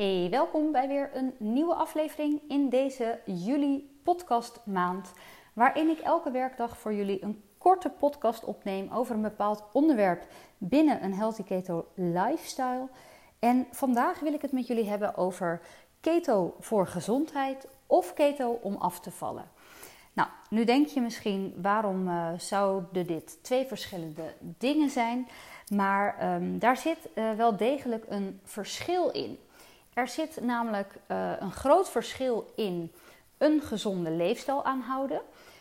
Hey, welkom bij weer een nieuwe aflevering in deze juli podcast maand, waarin ik elke werkdag voor jullie een korte podcast opneem over een bepaald onderwerp binnen een Healthy Keto lifestyle. En vandaag wil ik het met jullie hebben over keto voor gezondheid of keto om af te vallen. Nou, nu denk je misschien waarom uh, zouden dit twee verschillende dingen zijn, maar um, daar zit uh, wel degelijk een verschil in. Er zit namelijk uh, een groot verschil in een gezonde leefstijl aanhouden.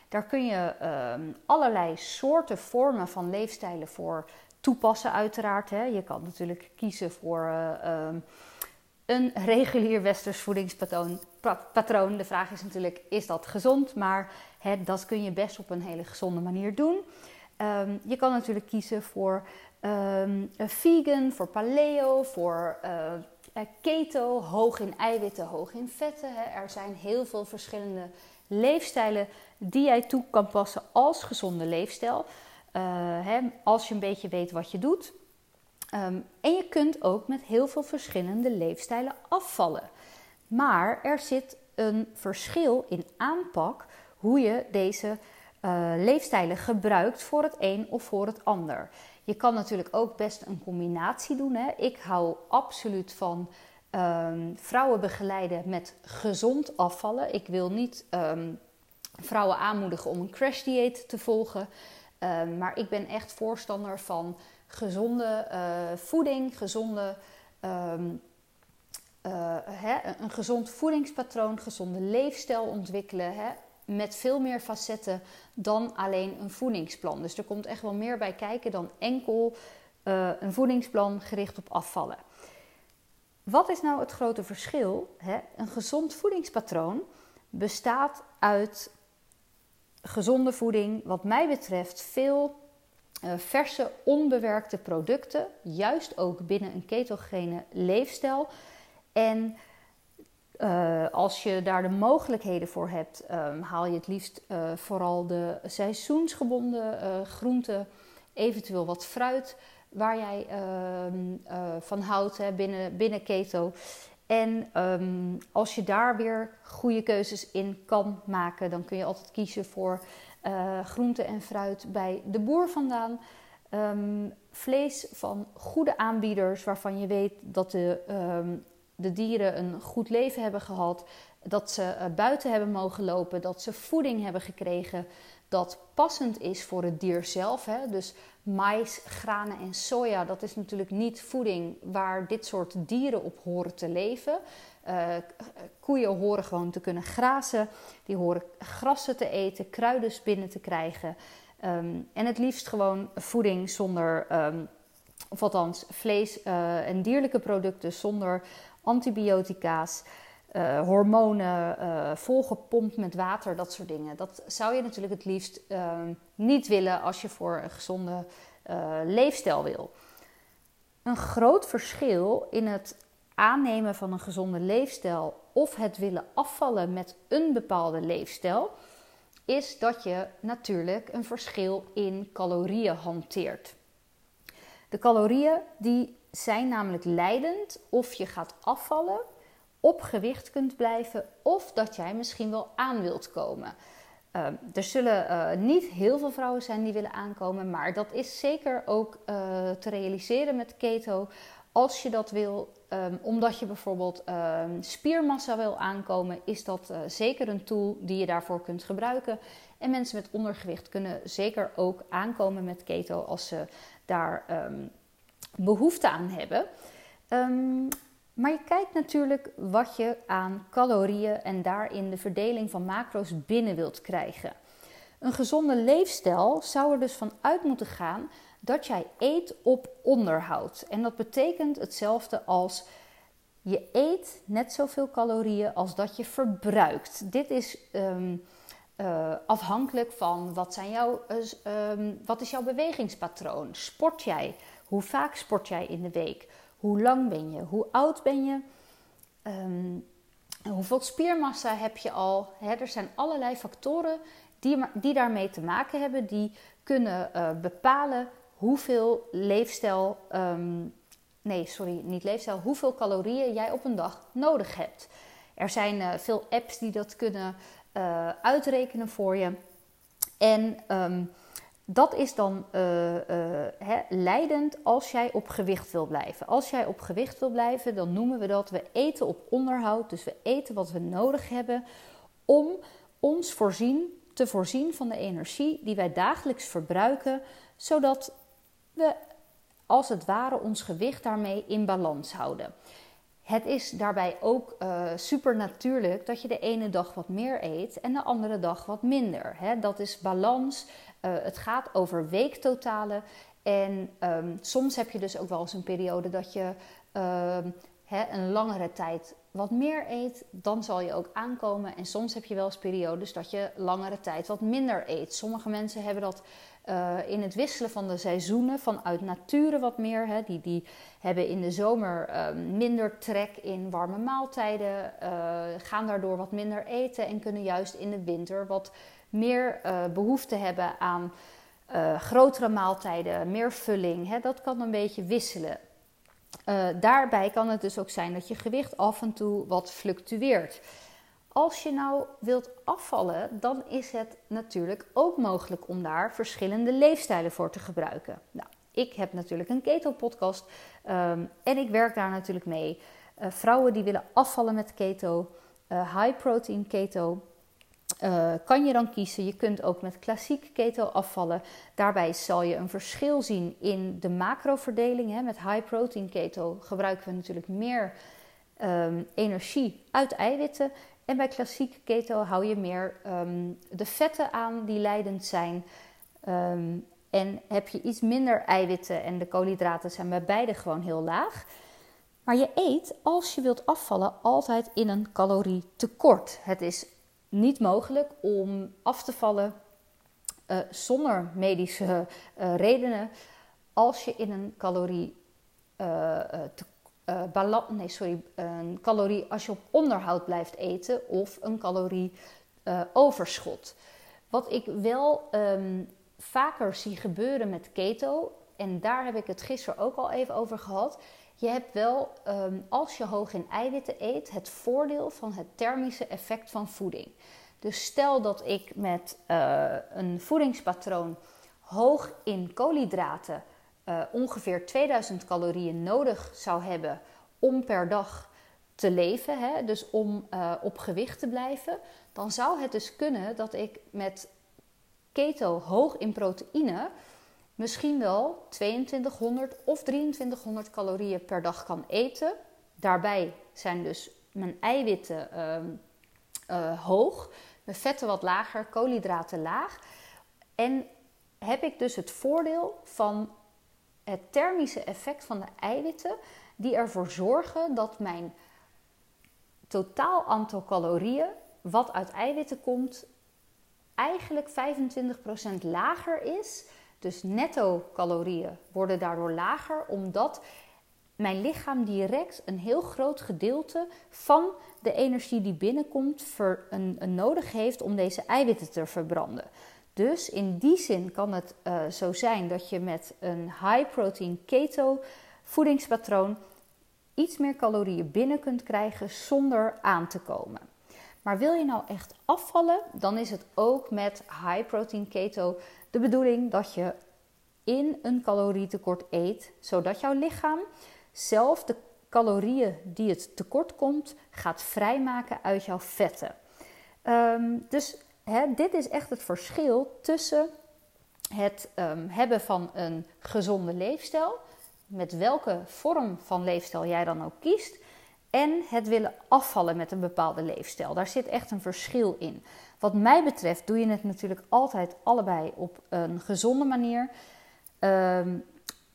Daar kun je uh, allerlei soorten vormen van leefstijlen voor toepassen, uiteraard. Hè. Je kan natuurlijk kiezen voor uh, een regulier westers voedingspatroon. Patroon. De vraag is natuurlijk, is dat gezond? Maar hè, dat kun je best op een hele gezonde manier doen. Um, je kan natuurlijk kiezen voor um, vegan, voor paleo, voor uh, keto, hoog in eiwitten, hoog in vetten. Er zijn heel veel verschillende leefstijlen die jij toe kan passen als gezonde leefstijl. Hè, als je een beetje weet wat je doet. Um, en je kunt ook met heel veel verschillende leefstijlen afvallen. Maar er zit een verschil in aanpak hoe je deze uh, leefstijlen gebruikt voor het een of voor het ander. Je kan natuurlijk ook best een combinatie doen. Hè. Ik hou absoluut van um, vrouwen begeleiden met gezond afvallen. Ik wil niet um, vrouwen aanmoedigen om een crash dieet te volgen. Um, maar ik ben echt voorstander van gezonde uh, voeding, gezonde, uh, hè, een gezond voedingspatroon, gezonde leefstijl ontwikkelen. Hè, met veel meer facetten dan alleen een voedingsplan. Dus er komt echt wel meer bij kijken dan enkel uh, een voedingsplan gericht op afvallen. Wat is nou het grote verschil? Hè? Een gezond voedingspatroon bestaat uit gezonde voeding, wat mij betreft veel uh, verse, onbewerkte producten, juist ook binnen een ketogene leefstijl. En uh, als je daar de mogelijkheden voor hebt, um, haal je het liefst uh, vooral de seizoensgebonden uh, groenten, eventueel wat fruit waar jij ehm, van houdt hè, binnen, binnen keto. En um, als je daar weer goede keuzes in kan maken, dan kun je altijd kiezen voor groente en fruit bij de boer vandaan. vlees van goede aanbieders waarvan je weet dat de de dieren een goed leven hebben gehad, dat ze eh, buiten hebben mogen lopen, dat ze voeding hebben gekregen dat passend is voor het dier zelf. Hè? Dus mais, granen en soja, dat is natuurlijk niet voeding waar dit soort dieren op horen te leven. Uh, koeien horen gewoon te kunnen grazen, die horen grassen te eten, kruiden binnen te krijgen. Um, en het liefst gewoon voeding zonder, um, of althans vlees uh, en dierlijke producten zonder antibiotica's, uh, hormonen, uh, volgepompt met water, dat soort dingen. Dat zou je natuurlijk het liefst uh, niet willen als je voor een gezonde leefstijl wil. Een groot verschil in het aannemen van een gezonde leefstijl of het willen afvallen met een bepaalde leefstijl, is dat je natuurlijk een verschil in calorieën hanteert. De calorieën die zijn namelijk leidend of je gaat afvallen, op gewicht kunt blijven of dat jij misschien wel aan wilt komen. Uh, er zullen uh, niet heel veel vrouwen zijn die willen aankomen, maar dat is zeker ook uh, te realiseren met keto. Als je dat wil, um, omdat je bijvoorbeeld ehm, spiermassa wil aankomen, is dat eh, zeker een tool die je daarvoor kunt gebruiken. En mensen met ondergewicht kunnen zeker ook aankomen met keto als ze daar behoefte aan hebben. Um, maar je kijkt natuurlijk wat je aan calorieën en daarin de verdeling van macro's binnen wilt krijgen. Een gezonde leefstijl zou er dus van uit moeten gaan dat jij eet op onderhoud. En dat betekent hetzelfde als je eet net zoveel calorieën als dat je verbruikt. Dit is um, uh, afhankelijk van wat, zijn jouw, uh, wat is jouw bewegingspatroon. Sport jij? Hoe vaak sport jij in de week? Hoe lang ben je? Hoe oud ben je? Um, hoeveel spiermassa heb je al? Er zijn allerlei factoren die, die daarmee te maken hebben, die kunnen uh, bepalen hoeveel leefstijl um, nee, sorry, niet leefstijl, hoeveel calorieën jij op een dag nodig hebt. Er zijn uh, veel apps die dat kunnen uh, uitrekenen voor je. En um, dat is dan uh, hè, leidend als jij op gewicht wil blijven. Als jij op gewicht wil blijven, dan noemen we dat we eten op onderhoud. Dus we eten wat we nodig hebben om ons voorzien, te voorzien van de energie die wij dagelijks verbruiken, zodat we als het ware ons gewicht daarmee in balans houden. Het is daarbij ook uh, super natuurlijk dat je de ene dag wat meer eet en de andere dag wat minder. Dat is balans. Uh, het gaat over weektotalen. En um, soms heb je dus ook wel eens een periode dat je hè, een langere tijd wat meer eet. Dan zal je ook aankomen. En soms heb je wel eens periodes dat je langere tijd wat minder eet. Sommige mensen hebben dat uh, in het wisselen van de seizoenen vanuit nature wat meer. Hè. Die, die hebben in de zomer uh, minder trek in warme maaltijden, uh, gaan daardoor wat minder eten en kunnen juist in de winter wat meer behoefte hebben aan grotere maaltijden, meer vulling. Hè. Dat kan een beetje wisselen. daarbij kan het dus ook zijn dat je gewicht af en toe wat fluctueert. Als je nou wilt afvallen, dan is het natuurlijk ook mogelijk om daar verschillende leefstijlen voor te gebruiken. Nou, ik heb natuurlijk een keto-podcast um, en ik werk daar natuurlijk mee. Vrouwen die willen afvallen met keto, uh, high protein keto, uh, kan je dan kiezen. Je kunt ook met klassiek keto afvallen. Daarbij zal je een verschil zien in de macroverdeling. Hè. Met high protein keto gebruiken we natuurlijk meer um, energie uit eiwitten. En bij klassiek keto hou je meer um, de vetten aan die leidend zijn. Um, en heb je iets minder eiwitten en de koolhydraten zijn bij beide gewoon heel laag. Maar je eet, als je wilt afvallen, altijd in een calorietekort. Het is niet mogelijk om af te vallen uh, zonder medische uh, redenen als je in een calorie uh, nee, sorry, een calorie als je op onderhoud blijft eten of een calorie overschot. Wat ik wel um, vaker zie gebeuren met keto, en daar heb ik het gisteren ook al even over gehad. Je hebt wel, um, als je hoog in eiwitten eet, het voordeel van het thermische effect van voeding. Dus stel dat ik met uh, een voedingspatroon hoog in koolhydraten uh, ongeveer 2000 calorieën nodig zou hebben om per dag te leven, hè, dus om uh, op gewicht te blijven, dan zou het dus kunnen dat ik met keto hoog in proteïne misschien wel 2200 of 2300 calorieën per dag kan eten. Daarbij zijn dus mijn eiwitten uh, uh, hoog, mijn vetten wat lager, koolhydraten laag. En heb ik dus het voordeel van het thermische effect van de eiwitten, die ervoor zorgen dat mijn totaal aantal calorieën, wat uit eiwitten komt, eigenlijk 25% lager is. Dus netto calorieën worden daardoor lager, omdat mijn lichaam direct een heel groot gedeelte van de energie die binnenkomt ver, een, nodig heeft om deze eiwitten te verbranden. Dus in die zin kan het uh, zo zijn dat je met een high protein keto voedingspatroon iets meer calorieën binnen kunt krijgen zonder aan te komen. Maar wil je nou echt afvallen, dan is het ook met high protein keto de bedoeling dat je in een calorietekort eet, zodat jouw lichaam zelf de calorieën die het tekort komt gaat vrijmaken uit jouw vetten. Um, dus dit is echt het verschil tussen het um, hebben van een gezonde leefstijl, met welke vorm van leefstijl jij dan ook kiest, en het willen afvallen met een bepaalde leefstijl. Daar zit echt een verschil in. Wat mij betreft doe je het natuurlijk altijd allebei op een gezonde manier. Um,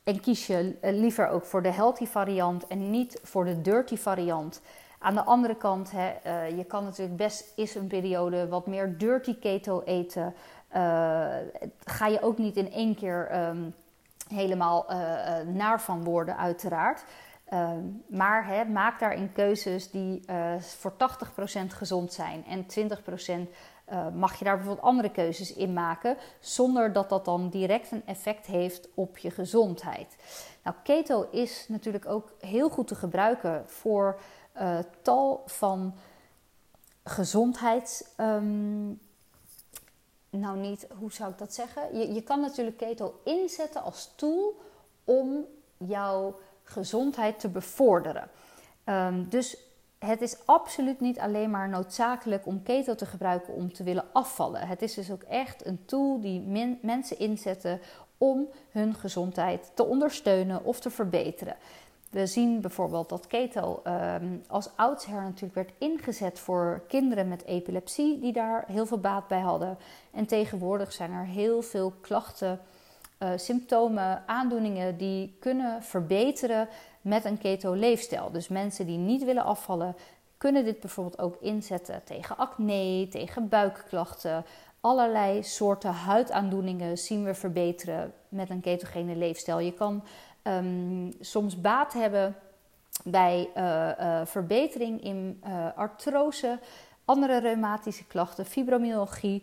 en kies je liever ook voor de healthy variant en niet voor de dirty variant. Aan de andere kant, hè, uh, je kan natuurlijk best eens een periode wat meer dirty keto eten. Uh, ga je ook niet in één keer um, helemaal uh, naar van worden, uiteraard. Maar hè, maak daarin keuzes die voor 80% gezond zijn en 20% uh, mag je daar bijvoorbeeld andere keuzes in maken, zonder dat dat dan direct een effect heeft op je gezondheid. Nou, keto is natuurlijk ook heel goed te gebruiken voor uh, tal van gezondheids. Um, nou, niet, hoe zou ik dat zeggen? Je, je kan natuurlijk keto inzetten als tool om jouw gezondheid te bevorderen. Um, dus het is absoluut niet alleen maar noodzakelijk om keto te gebruiken om te willen afvallen. Het is dus ook echt een tool die mensen inzetten om hun gezondheid te ondersteunen of te verbeteren. We zien bijvoorbeeld dat keto um, als oudsher natuurlijk werd ingezet voor kinderen met epilepsie, die daar heel veel baat bij hadden. En tegenwoordig zijn er heel veel klachten, uh, symptomen, aandoeningen die kunnen verbeteren met een keto-leefstijl. Dus mensen die niet willen afvallen, kunnen dit bijvoorbeeld ook inzetten tegen acne, tegen buikklachten. Allerlei soorten huidaandoeningen zien we verbeteren met een ketogene leefstijl. Je kan um, soms baat hebben bij uh, uh, verbetering in artrose, andere reumatische klachten, fibromyalgie,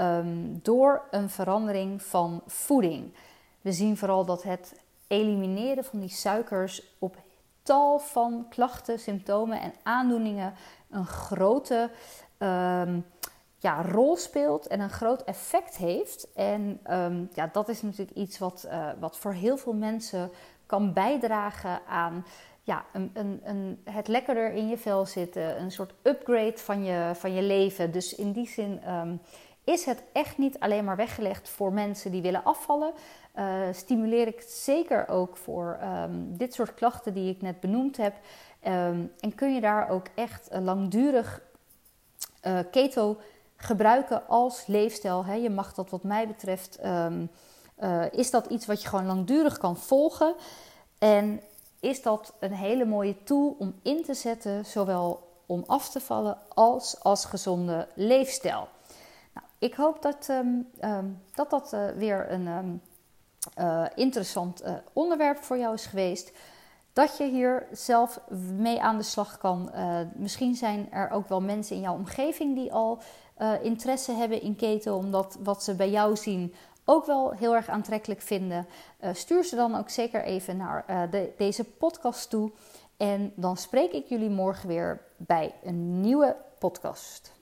um, door een verandering van voeding. We zien vooral dat het elimineren van die suikers op tal van klachten, symptomen en aandoeningen een grote um, ja, rol speelt en een groot effect heeft. En um, ja, dat is natuurlijk iets wat, uh, wat voor heel veel mensen kan bijdragen aan ja, een, een, een, het lekkerder in je vel zitten, een soort upgrade van je, van je leven. Dus in die zin is het echt niet alleen maar weggelegd voor mensen die willen afvallen. Uh, stimuleer ik het zeker ook voor um, dit soort klachten die ik net benoemd heb. Um, en kun je daar ook echt langdurig uh, keto gebruiken als leefstijl. Hè. Je mag dat wat mij betreft, um, uh, is dat iets wat je gewoon langdurig kan volgen. En is dat een hele mooie tool om in te zetten, zowel om af te vallen als als gezonde leefstijl. Ik hoop dat um, um, dat, dat uh, weer een uh, interessant onderwerp voor jou is geweest. Dat je hier zelf mee aan de slag kan. misschien zijn er ook wel mensen in jouw omgeving die al interesse hebben in keto, omdat wat ze bij jou zien ook wel heel erg aantrekkelijk vinden, stuur ze dan ook zeker even naar de, deze podcast toe. En dan spreek ik jullie morgen weer bij een nieuwe podcast.